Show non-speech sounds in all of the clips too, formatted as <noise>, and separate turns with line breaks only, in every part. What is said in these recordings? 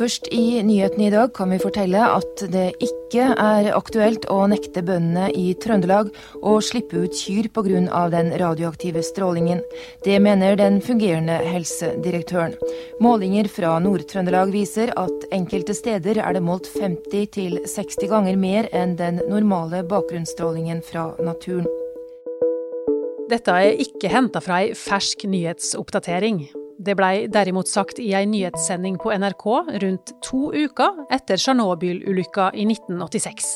Først i nyhetene i dag kan vi fortelle at det ikke er aktuelt å nekte bøndene i Trøndelag å slippe ut kyr pga. den radioaktive strålingen. Det mener den fungerende helsedirektøren. Målinger fra Nord-Trøndelag viser at enkelte steder er det målt 50-60 ganger mer enn den normale bakgrunnsstrålingen fra naturen.
Dette er ikke henta fra ei fersk nyhetsoppdatering. Det blei derimot sagt i ei nyhetssending på NRK rundt to uker etter Tsjernobyl-ulykka i 1986.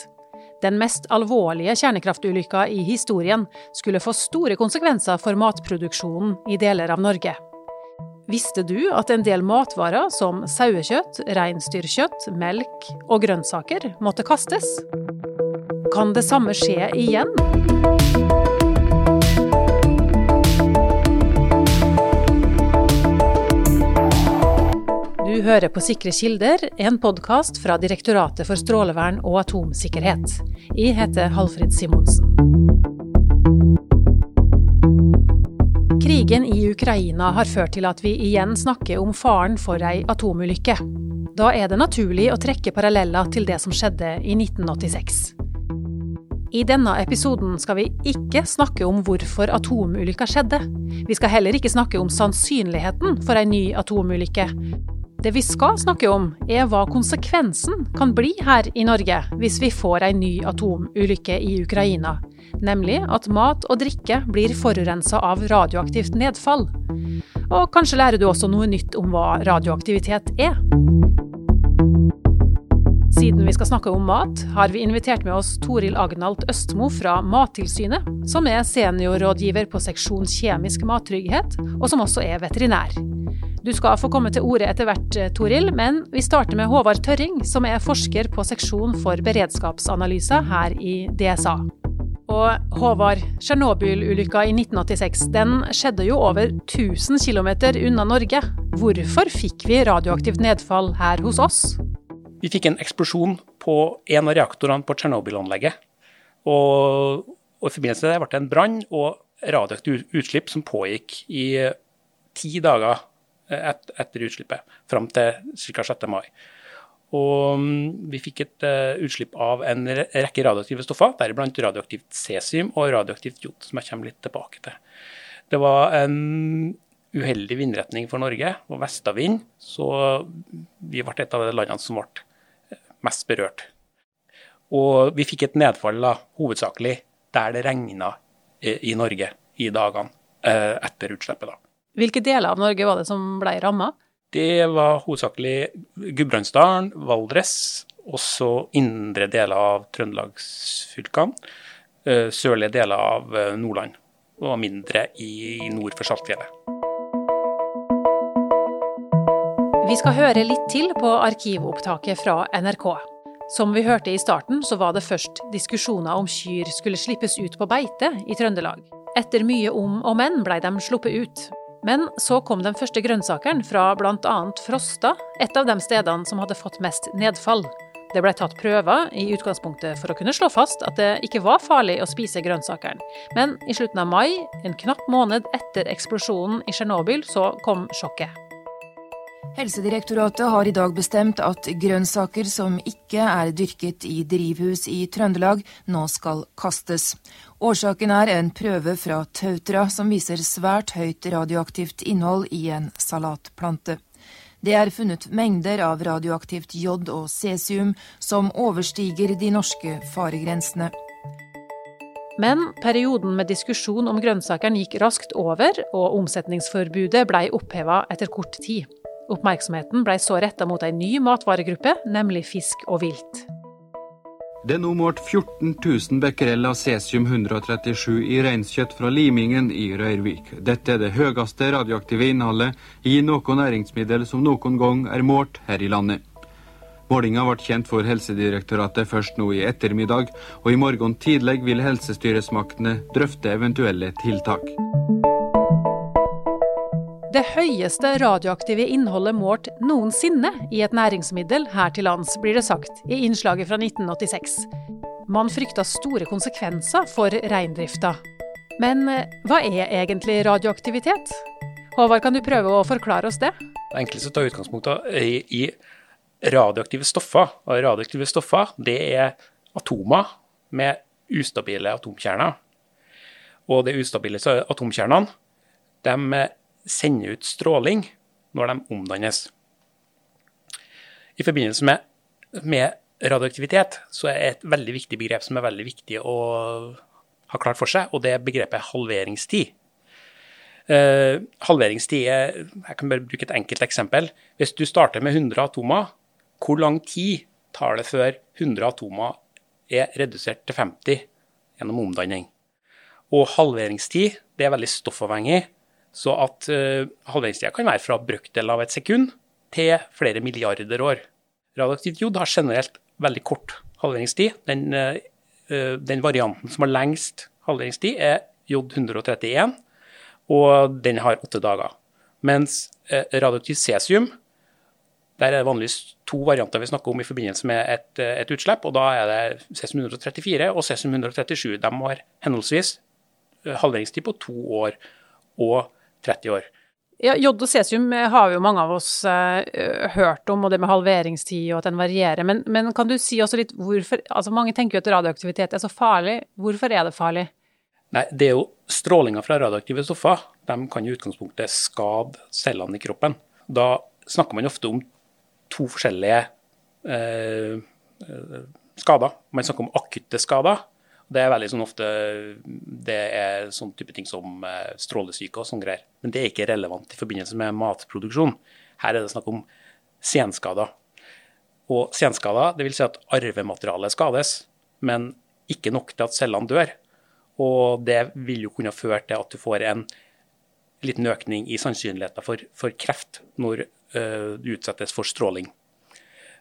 Den mest alvorlige kjernekraftulykka i historien skulle få store konsekvenser for matproduksjonen i deler av Norge. Visste du at en del matvarer som sauekjøtt, reinsdyrkjøtt, melk og grønnsaker måtte kastes? Kan det samme skje igjen? Du hører på Sikre kilder, en podkast fra Direktoratet for strålevern og atomsikkerhet. Jeg heter Halfrid Simonsen. Krigen i Ukraina har ført til at vi igjen snakker om faren for ei atomulykke. Da er det naturlig å trekke paralleller til det som skjedde i 1986. I denne episoden skal vi ikke snakke om hvorfor atomulykka skjedde. Vi skal heller ikke snakke om sannsynligheten for ei ny atomulykke. Det vi skal snakke om, er hva konsekvensen kan bli her i Norge hvis vi får ei ny atomulykke i Ukraina. Nemlig at mat og drikke blir forurensa av radioaktivt nedfall. Og kanskje lærer du også noe nytt om hva radioaktivitet er. Siden vi skal snakke om mat, har vi invitert med oss Toril Agnalt Østmo fra Mattilsynet, som er seniorrådgiver på seksjon kjemisk mattrygghet, og som også er veterinær. Du skal få komme til orde etter hvert, eh, Toril, men vi starter med Håvard Tørring, som er forsker på seksjon for beredskapsanalyse her i DSA. Og Håvard, Tsjernobyl-ulykka i 1986 den skjedde jo over 1000 km unna Norge. Hvorfor fikk vi radioaktivt nedfall her hos oss?
Vi fikk en eksplosjon på en av reaktorene på Tsjernobyl-anlegget. Og, og, i forbindelse med det ble det en brann og radioaktivt utslipp som pågikk i ti dager et, etter utslippet, fram til ca. 6. mai. Og mm, vi fikk et uh, utslipp av en rekke radioaktive stoffer, deriblant radioaktivt cesium og radioaktivt jod, som jeg kommer litt tilbake til. Det var en uheldig vindretning for Norge, og vestavind, så vi ble et av de landene som ble mest berørt. Og vi fikk et nedfall da, hovedsakelig der det regna i, Norge i dagene uh, etter utslippet. da.
Hvilke deler av Norge var det som ble ramma?
Det var hovedsakelig Gudbrandsdalen, Valdres, også indre deler av trøndelagsfylkene, eh, sørlige deler av eh, Nordland og mindre i nord for Saltfjellet.
Vi skal høre litt til på arkivopptaket fra NRK. Som vi hørte i starten, så var det først diskusjoner om kyr skulle slippes ut på beite i Trøndelag. Etter mye om og men blei de sluppet ut, men så kom den første grønnsakeren fra bl.a. Frosta, et av de stedene som hadde fått mest nedfall. Det ble tatt prøver i utgangspunktet for å kunne slå fast at det ikke var farlig å spise grønnsakeren. Men i slutten av mai, en knapp måned etter eksplosjonen i Tsjernobyl, så kom sjokket.
Helsedirektoratet har i dag bestemt at grønnsaker som ikke er dyrket i drivhus i Trøndelag, nå skal kastes. Årsaken er en prøve fra Tautra som viser svært høyt radioaktivt innhold i en salatplante. Det er funnet mengder av radioaktivt jod og cesium som overstiger de norske faregrensene.
Men perioden med diskusjon om grønnsakeren gikk raskt over, og omsetningsforbudet blei oppheva etter kort tid. Oppmerksomheten ble så retta mot ei ny matvaregruppe, nemlig fisk og vilt.
Det er nå målt 14 000 becquerel av cesium-137 i reinkjøtt fra limingen i Røyrvik. Dette er det høyeste radioaktive innholdet i noe næringsmiddel som noen gang er målt her i landet. Målinga ble kjent for Helsedirektoratet først nå i ettermiddag, og i morgen tidlig vil helsestyresmaktene drøfte eventuelle tiltak.
Det høyeste radioaktive innholdet målt noensinne i et næringsmiddel her til lands, blir det sagt i innslaget fra 1986. Man frykta store konsekvenser for reindrifta. Men eh, hva er egentlig radioaktivitet? Håvard, kan du prøve å forklare oss det?
Det enkleste å ta utgangspunkt i, radioaktive stoffer. Og radioaktive stoffer det er atomer med ustabile atomkjerner. Og de ustabile atomkjernene de sender ut stråling når de omdannes. I forbindelse med, med radioaktivitet så er et veldig viktig begrep som er veldig viktig å ha klart for seg, og det er begrepet halveringstid. Uh, halveringstid er Jeg kan bare bruke et enkelt eksempel. Hvis du starter med 100 atomer, hvor lang tid tar det før 100 atomer er redusert til 50 gjennom omdanning? Og halveringstid det er veldig stoffavhengig, så at uh, halveringstida kan være fra brøkdel av et sekund til flere milliarder år. Radioaktivt jod har generelt veldig kort halveringstid. Den, uh, den varianten som har lengst halveringstid, er jod 131 og den har åtte dager. Mens uh, radioaktivt cesium, der er det vanligvis to varianter vi snakker om i forbindelse med et, eh, et utslipp, og da er det cesium 134 og cesium 137. De har henholdsvis eh, halveringstid på to år og 30 år.
Ja, Jod og cesium har jo mange av oss uh, hørt om, og det med halveringstid og at den varierer. Men, men, kan du si også litt hvorfor altså Mange tenker jo at radioaktivitet er så farlig. Hvorfor er det farlig?
Nei, det er jo strålinga fra radioaktive stoffer. De kan i utgangspunktet skade cellene i kroppen. Da snakker man ofte om to forskjellige eh, skader. Man snakker om akutte skader. Det er veldig sånn ofte det er sånn type ting som eh, strålesyke og sånne greier. Men det er ikke relevant i forbindelse med matproduksjon. Her er det snakk om senskader. Og senskader, dvs. Si at arvematerialet skades, men ikke nok til at cellene dør. Og det vil jo kunne føre til at du får en liten økning i sannsynligheten for, for kreft når uh, du utsettes for stråling.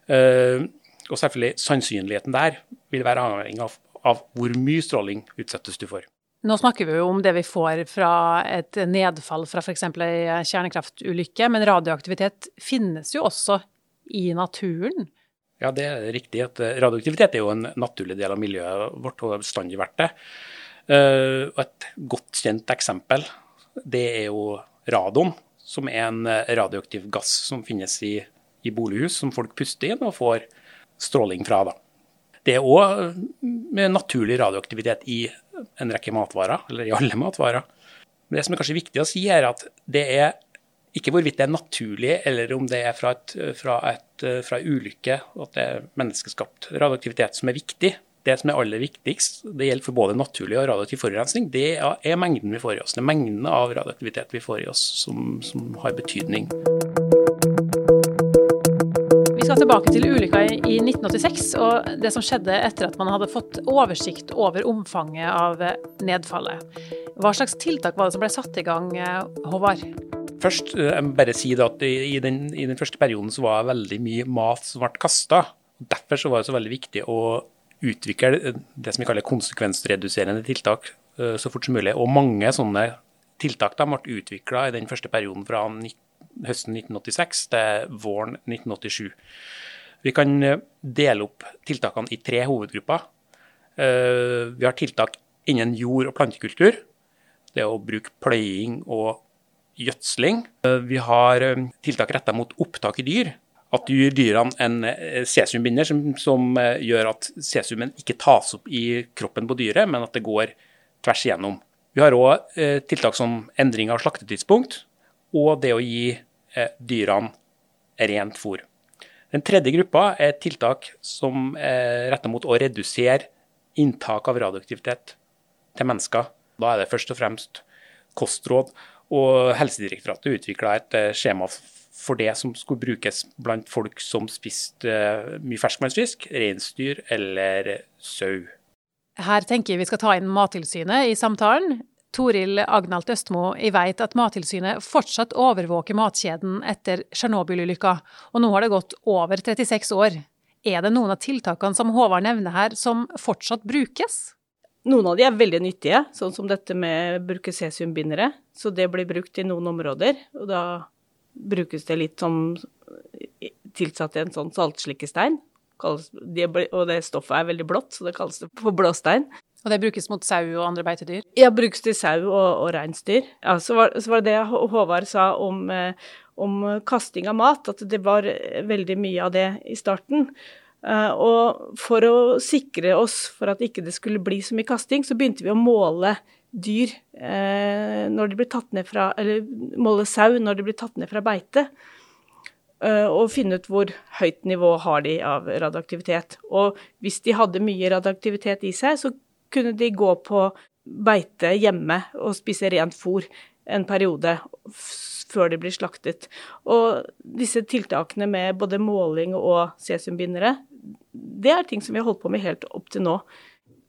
Uh, og selvfølgelig sannsynligheten der vil være avhengig av, av, hvor mye stråling utsettes du for.
Nå snakker vi jo om det vi får fra et nedfall fra f.eks. ei kjernekraftulykke, men radioaktivitet finnes jo også i naturen?
Ja, det er riktig. at Radioaktivitet er jo en naturlig del av miljøet vårt og har bestandig vært det. Uh, et godt kjent eksempel det er jo radon, som er en radioaktiv gass som finnes i, i bolighus, som folk puster inn og får stråling fra. Da. Det er òg naturlig radioaktivitet i en rekke matvarer, eller i alle <laughs> matvarer. Men det som er kanskje viktig å si, er at det er ikke hvorvidt det er naturlig, eller om det er fra, et, fra, et, fra ulykke, at det er menneskeskapt radioaktivitet som er viktig det som er aller viktigst, det gjelder for både naturlig og radioaktiv forurensning, det er mengden vi får i oss. Det er mengden av radioaktivitet vi får i oss som, som har betydning.
Tilbake til ulykka i 1986 og det som skjedde etter at man hadde fått oversikt over omfanget av nedfallet. Hva slags tiltak var det som ble satt i gang, Håvard?
Først eh, jeg må bare si at i den, i den første perioden så var det veldig mye mat som ble kasta. Derfor så var det så veldig viktig å utvikle det som vi kaller konsekvensreduserende tiltak eh, så fort som mulig. Og mange sånne tiltak ble utvikla i den første perioden fra høsten 1986 til våren 1987. Vi kan eh, dele opp tiltakene i tre hovedgrupper. Eh, vi har tiltak innen jord- og plantekultur. Det er å bruke pløying og gjødsling. Vi har tiltak retta mot opptak i dyr at du gir dyrene en eh, cesiumbinder som, som, eh, gjør at cesiumen ikke tas opp i kroppen på dyret, men at det går tvers igjennom. Vi har òg eh, tiltak som endring av slaktetidspunkt og det å gi eh, dyrene rent fôr. Den tredje gruppa er tiltak som er retta mot å redusere inntak av radioaktivitet til mennesker. Da er det først og fremst kostråd. Og Helsedirektoratet utvikla et skjema for det som skulle brukes blant folk som spiste eh, mye ferskvannsfisk, reinsdyr eller sau.
Her tenker jeg vi skal ta inn Mattilsynet i samtalen. Toril Agnalt Østmo, jeg vet at Mattilsynet fortsatt overvåker matkjeden etter Tsjernobyl-ulykka, og nå har det gått over 36 år. Er det noen av tiltakene som Håvard nevner her, som fortsatt brukes?
Noen av de er veldig nyttige, sånn som dette med bruke cesiumbindere. Så det blir brukt i noen områder. Og da brukes det litt som tilsatt i en sånn saltslikkestein. Og det stoffet er veldig blått, så det kalles det for blåstein.
Og det brukes mot sau og andre beitedyr?
Ja, brukes til sau og, og reinsdyr. Ja, så, var, så var det det Håvard sa om, eh, om kasting av mat, at det var veldig mye av det i starten. Uh, og for å sikre oss for at ikke det skulle bli så mye kasting, så begynte vi å måle dyr når de ble tatt ned fra Eller måle sau når de ble tatt ned fra beite. Og finne ut hvor høyt nivå har de av radioaktivitet. Og hvis de hadde mye radioaktivitet i seg, så kunne de gå på beite hjemme og spise rent fôr en periode før de blir slaktet. Og disse tiltakene med både måling og cesiumbindere, det er ting som vi har holdt på med helt opp til nå.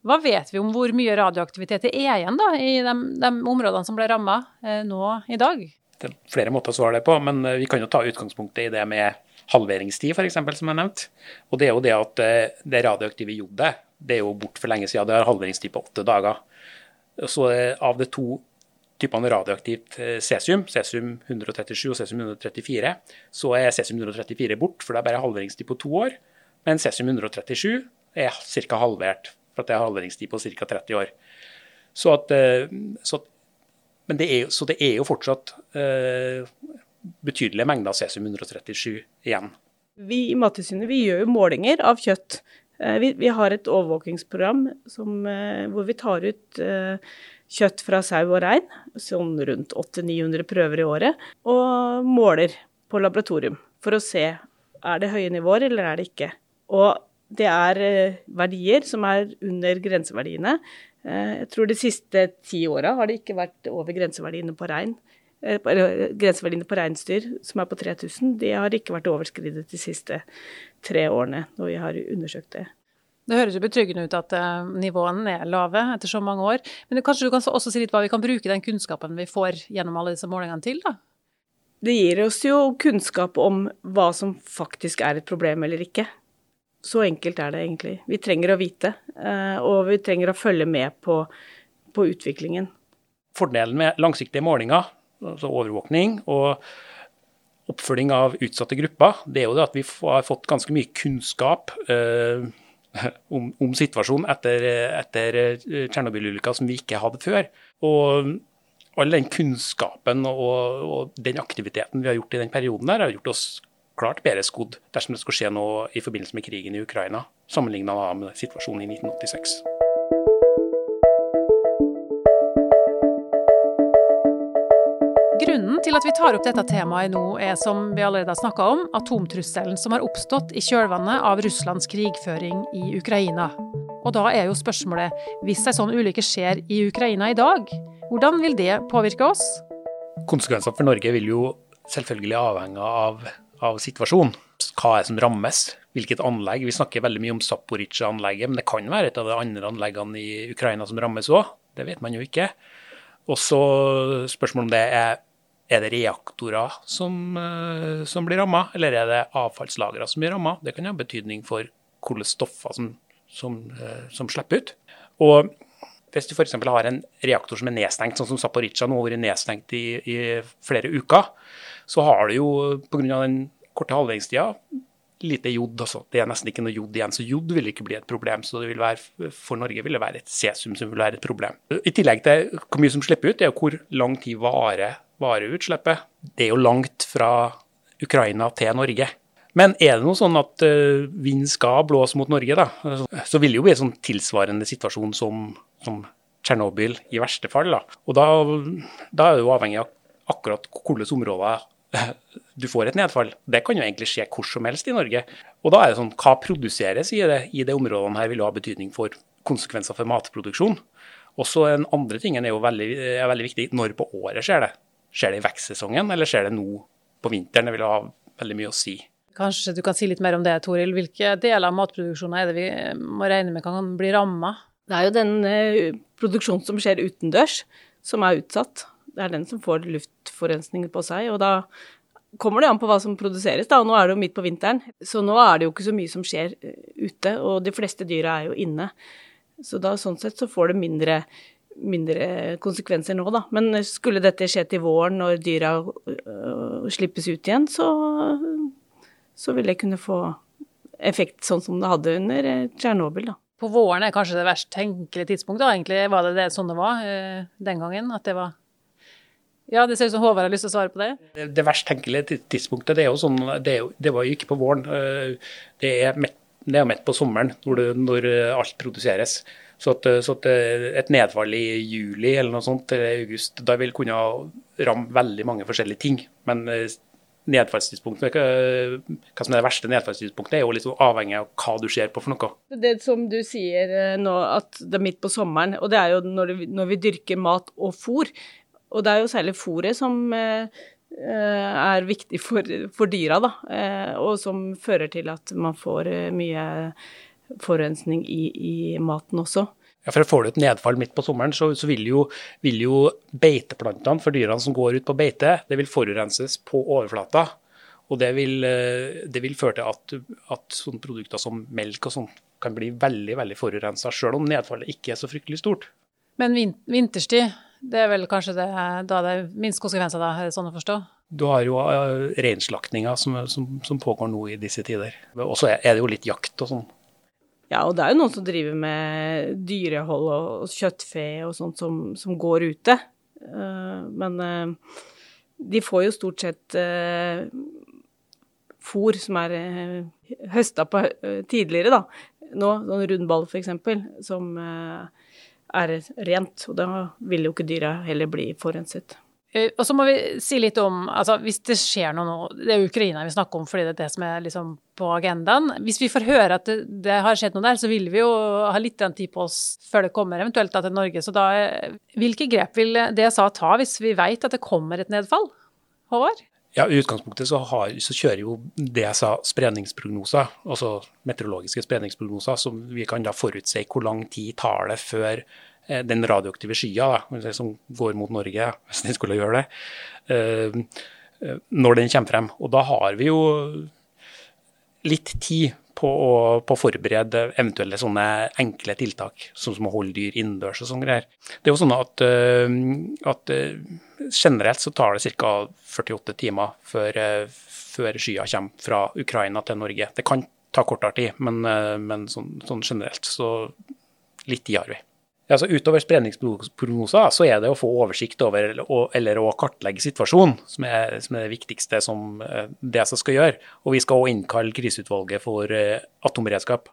Hva vet vi om hvor mye radioaktivitet det er igjen da, i de, de områdene som ble ramma eh, nå i dag?
Det er flere måter å svare det på, men eh, vi kan jo ta utgangspunktet i det med halveringstid, f.eks., som jeg nevnte. Og det er jo det at eh, det radioaktive jodet det er jo bort for lenge siden. Det har halveringstid på åtte dager. Så av de to typene radioaktivt eh, cesium, cesium 137 og cesium 134, så er cesium 134 bort, for det er bare halveringstid på to år. Men cesium 137 er ca. halvert, for det har halveringstid på ca. 30 år. Så, at, eh, så, det er, så det er jo fortsatt uh, betydelige mengder cesium 137 igjen.
Vi i Mattilsynet gjør jo målinger av kjøtt. Uh, vi, vi, har et overvåkingsprogram som, uh, hvor vi tar ut kjøtt fra sau og rein, sånn rundt 800-900 prøver i året, og måler på laboratorium for å se er det høye nivåer eller er det ikke. Og det er eh, verdier som er under grenseverdiene. Eh, jeg tror de siste ti åra har det ikke vært over grenseverdiene på rein. Eh, grenseverdiene på reinsdyr, som er på 3000, de har ikke vært overskridet de siste tre årene når vi har undersøkt det.
Det høres jo betryggende ut at nivåene er lave etter så mange år. Men kanskje du kan også si litt hva vi kan bruke den kunnskapen vi får gjennom alle disse målingene til, da?
Det gir oss jo kunnskap om hva som faktisk er et problem eller ikke. Så enkelt er det egentlig. Vi trenger å vite, eh, og vi trenger å følge med på, på utviklingen.
Fordelen med langsiktige målinger, altså overvåkning og oppfølging av utsatte grupper, det er jo det at vi har fått ganske mye kunnskap eh, <laughs> om, om, situasjonen etter, etter eh, Tsjernobyl-ulykka som vi ikke hadde før. Og all den kunnskapen og, og, den aktiviteten vi har gjort i den perioden der, har gjort oss klart bedre skodd dersom det skulle skje noe i forbindelse med krigen i Ukraina, sammenligna med situasjonen i 1986.
Grunnen til at vi tar opp dette temaet nå, er som vi allerede har snakka om, atomtrusselen som har oppstått i kjølvannet av Russlands krigføring i Ukraina. Og da er jo spørsmålet, hvis ei sånn ulykke skjer i Ukraina i dag, hvordan vil det påvirke oss?
Konsekvensene for Norge vil jo selvfølgelig avhenge av av situasjonen. Hva er det som rammes? Hvilket anlegg? Vi snakker veldig mye om Zaporizjzja-anlegget, men det kan være et av de andre anleggene i Ukraina som rammes òg. Det vet man jo ikke. Og så spørsmålet om det er er det reaktorer som, eh, som blir ramma, eller er det avfallslagre som blir ramma? Det kan ha betydning for hvilke stoffer som, som, eh, som, slipper ut. Og hvis du f.eks. har en reaktor som er nedstengt, sånn som Zaporizjzja nå har vært nedstengt i, i flere uker, så har du jo pga. den korte halvveistida lite jod. Altså. Det er nesten ikke noe jod igjen, så jod vil ikke bli et problem. Så det vil være, for Norge vil det være et cesium som vil være et problem. I tillegg til hvor mye som slipper ut, det er jo hvor lang tid varer, varer utslippet. Det er jo langt fra Ukraina til Norge. Men er det noe sånn at uh, vind skal blåse mot Norge, da, så vil det jo bli en sånn tilsvarende situasjon som, som Tsjernobyl i verste fall. Da. Og da, da er det jo avhengig av akkurat hvilke områder du får et nedfall. Det kan jo egentlig skje hvor som helst i Norge. Og da er det sånn, hva produseres i det, i det områdene her vil jo ha betydning for konsekvenser for matproduksjon. Også den andre tingen er jo veldig, er veldig viktig. Når på året skjer det? Skjer det i vekstsesongen, eller skjer det nå på vinteren? Det vil ha veldig mye å si.
Kanskje du kan si litt mer om det, Toril. Hvilke deler av matproduksjonen er det vi må regne med kan bli ramma?
Det er jo den eh, produksjonen som skjer utendørs, som er utsatt det er den som får luftforurensning på seg. Og da kommer det an på hva som produseres, da. Og nå er det jo midt på vinteren, så nå er det jo ikke så mye som skjer eh, ute. Og de fleste dyra er jo inne. Så da sånn sett så får det mindre, mindre konsekvenser nå, da. Men skulle dette skje til våren når dyra øh, slippes ut igjen, så, så vil det kunne få effekt sånn som det hadde under Tsjernobyl, da.
På våren er kanskje det verst tenkelige tidspunkt, da. Egentlig var det, det sånn det var eh, den gangen? At det var Ja, det ser ut som Håvard har lyst til å svare på det.
Det, det verst tenkelige tidspunktet, det er jo sånn Det, er jo, det var jo ikke på våren. Eh, det er midt, det er midt på sommeren, når, det, når alt produseres. Så, at, så at, et nedfall i juli eller noe sånt, eller august, da vil kunne ramme veldig mange forskjellige ting. Men nedfallstidspunktet, hva som er det verste nedfallstidspunktet, er jo litt avhengig av hva du ser på for noe.
Det som du sier eh, nå, at det er midt på sommeren, og det er jo når, når vi dyrker mat og fôr. Og det er jo særlig fôret som eh, eh, er viktig for, for dyra, da, og som fører til at man får mye forurensning i, i maten også.
Ja, for Får du et nedfall midt på sommeren, så, så vil, jo, vil, jo, beiteplantene for dyrene som går ut på beite, det vil forurenses på overflata. Og det vil, eh, det vil føre til at, at sånne produkter som melk og sånt kan bli veldig veldig forurensa, selv om nedfallet ikke er så fryktelig stort.
Men vinterstid, det er vel kanskje det, da det er minst konsekvenser, da, er det sånn å forstå?
Du har jo uh, reinslaktinga som, som, som, pågår nå i disse tider. Og så er det jo litt jakt og sånn.
Ja, og det er jo noen som driver med dyrehold og kjøttfe og sånt som, som går ute. Uh, men uh, de får jo stort sett uh, fôr som er uh, høsta på tidligere, da. Nå, sånn rundball f.eks., som er rent. Og da vil jo ikke dyra heller bli forurenset.
Eh, og så må vi si litt om altså Hvis det skjer noe nå Det er Ukraina vi snakker om fordi det er det som er liksom på agendaen. Hvis vi får høre at det, det har skjedd noe der, så vil vi jo ha litt tid på oss før det kommer eventuelt da til Norge. Så da Hvilke grep vil DSA ta hvis vi vet at det kommer et nedfall? Håvard?
Ja, I utgangspunktet så, har, så kjører jo DSA spredningsprognoser, altså meteorologiske spredningsprognoser, som vi kan da forutse hvor lang tid tar det før Eh, den radioaktive skya som går mot Norge, hvis den skulle gjøre det, eh, eh, når den kommer frem. Og da har vi jo litt tid på å, på forberede eventuelle sånne enkle tiltak, sånn som å holde dyr innendørs og sånne greier. Det er jo sånn at, at generelt så tar det ca. 48 timer før, før skya kommer fra Ukraina til Norge. Det kan ta kortere tid, men, men sånn, sånn generelt så litt tid har vi. Altså Utover spredningsprognoser så er det å få oversikt over eller å kartlegge situasjonen som er, som er det viktigste som eh, det som skal gjøre. Og vi skal òg innkalle kriseutvalget for eh, atomberedskap.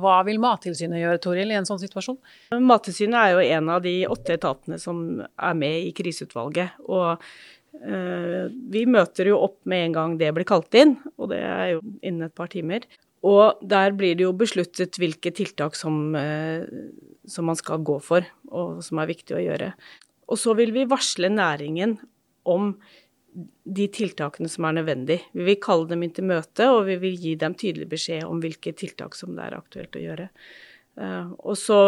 Hva vil Mattilsynet gjøre Toril, i en sånn situasjon?
Mattilsynet er jo en av de åtte etatene som er med i kriseutvalget. og øh, Vi møter jo opp med en gang det blir kalt inn, og det er jo innen et par timer. Og der blir det jo besluttet hvilke tiltak som, øh, som man skal gå for, og som er viktig å gjøre. Og så vil vi varsle næringen om de tiltakene som er nødvendig. Vi vil kalle dem inn til møte, og vi vil gi dem tydelig beskjed om hvilke tiltak som det er aktuelt å gjøre. Eh, og så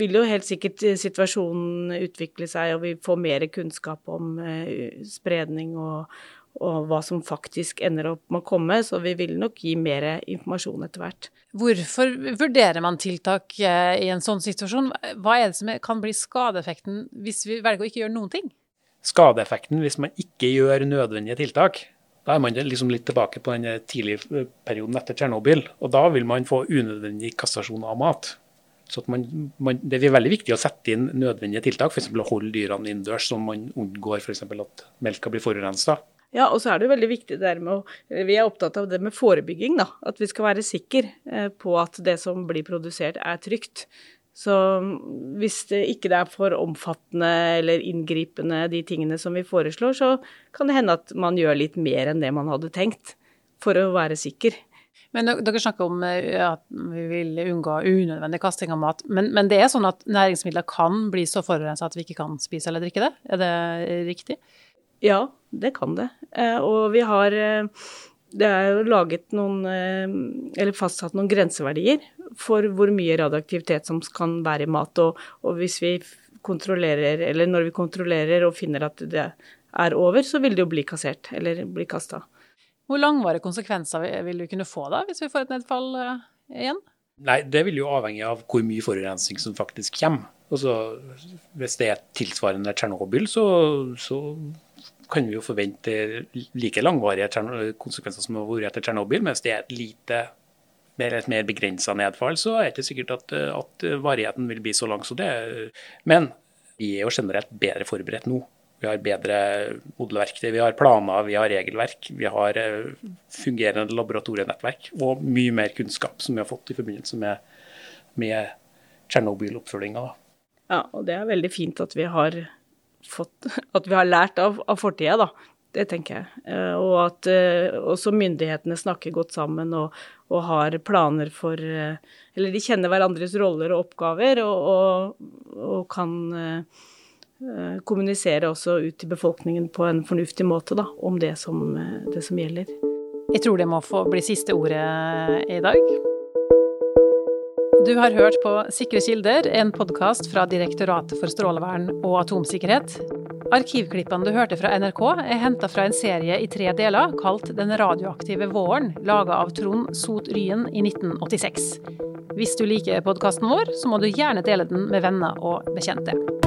vil jo helt sikkert situasjonen utvikle seg, og vi får mer kunnskap om eh, spredning og, og hva som faktisk ender opp med å komme, så vi vil nok gi mer informasjon etter hvert.
Hvorfor vurderer man tiltak eh, i en sånn situasjon? Hva er det som kan bli skadeeffekten hvis vi velger å ikke gjøre noen ting?
Skadeeffekten hvis man ikke gjør nødvendige tiltak, da er man liksom litt tilbake på den tidlige perioden etter Tsjernobyl. Og da vil man få unødvendig kassasjon av mat. Så man, man, Det er veldig viktig å sette inn nødvendige tiltak, f.eks. å holde dyrene innendørs, så man unngår f.eks. at melka blir forurensa.
Ja, og så er det jo veldig viktig det med å Vi er opptatt av det med forebygging, da. At vi skal være sikre eh, på at det som blir produsert er trygt. Så mm, hvis det ikke er for omfattende eller inngripende de tingene som vi foreslår, så kan det hende at man gjør litt mer enn det man hadde tenkt, for å være sikker.
Men dere snakker om eh, at vi vil unngå unødvendig kasting av mat. Men, men det er sånn at næringsmidler kan bli så forurensa at vi ikke kan spise eller drikke det? Er det riktig?
Ja, det kan det. Eh, og vi har eh, Det er jo laget noen eh, Eller fastsatt noen grenseverdier for hvor mye radioaktivitet som kan være i mat. Og, og hvis vi kontrollerer, eller når vi kontrollerer og finner at det er over, så vil det jo bli kassert, eller bli kasta.
Hvor langvarige konsekvenser vil du kunne få da, hvis vi får et nedfall igjen?
Nei, Det vil jo avhenge av hvor mye forurensning som faktisk kommer. Altså, hvis det er tilsvarende Tsjernobyl, så, så kan vi jo forvente like langvarige konsekvenser som har vært etter Tsjernobyl, mens det er et lite mer, et mer begrensa nedfall, så er det ikke sikkert at, at varigheten vil bli så lang som det. Men vi er jo generelt bedre forberedt nå. Vi har bedre modelverktøy, vi har planer, vi har regelverk, vi har eh, fungerende laboratorienettverk og mye mer kunnskap som vi har fått i forbindelse med, med Tsjernobyl-oppfølginga.
Ja, og det er veldig fint at vi har, fått, <laughs> at vi har lært av, av fortida, da. Det tenker jeg. Eh, og at uh, også myndighetene snakker godt sammen og, og, har planer for uh, Eller de kjenner hverandres roller og oppgaver og, og, og kan Eh, kommunisere også ut til befolkningen på en fornuftig måte da, om det som, eh, det som gjelder.
Jeg tror det må få bli siste ordet i dag. Du har hørt på Sikre kilder, en podkast fra Direktoratet for strålevern og atomsikkerhet. Arkivklippene du hørte fra NRK, er henta fra en serie i tre deler kalt Den radioaktive våren, laga av Trond Sot Ryen i 1986. Hvis du liker podkasten vår, så må du gjerne dele den med venner og bekjente.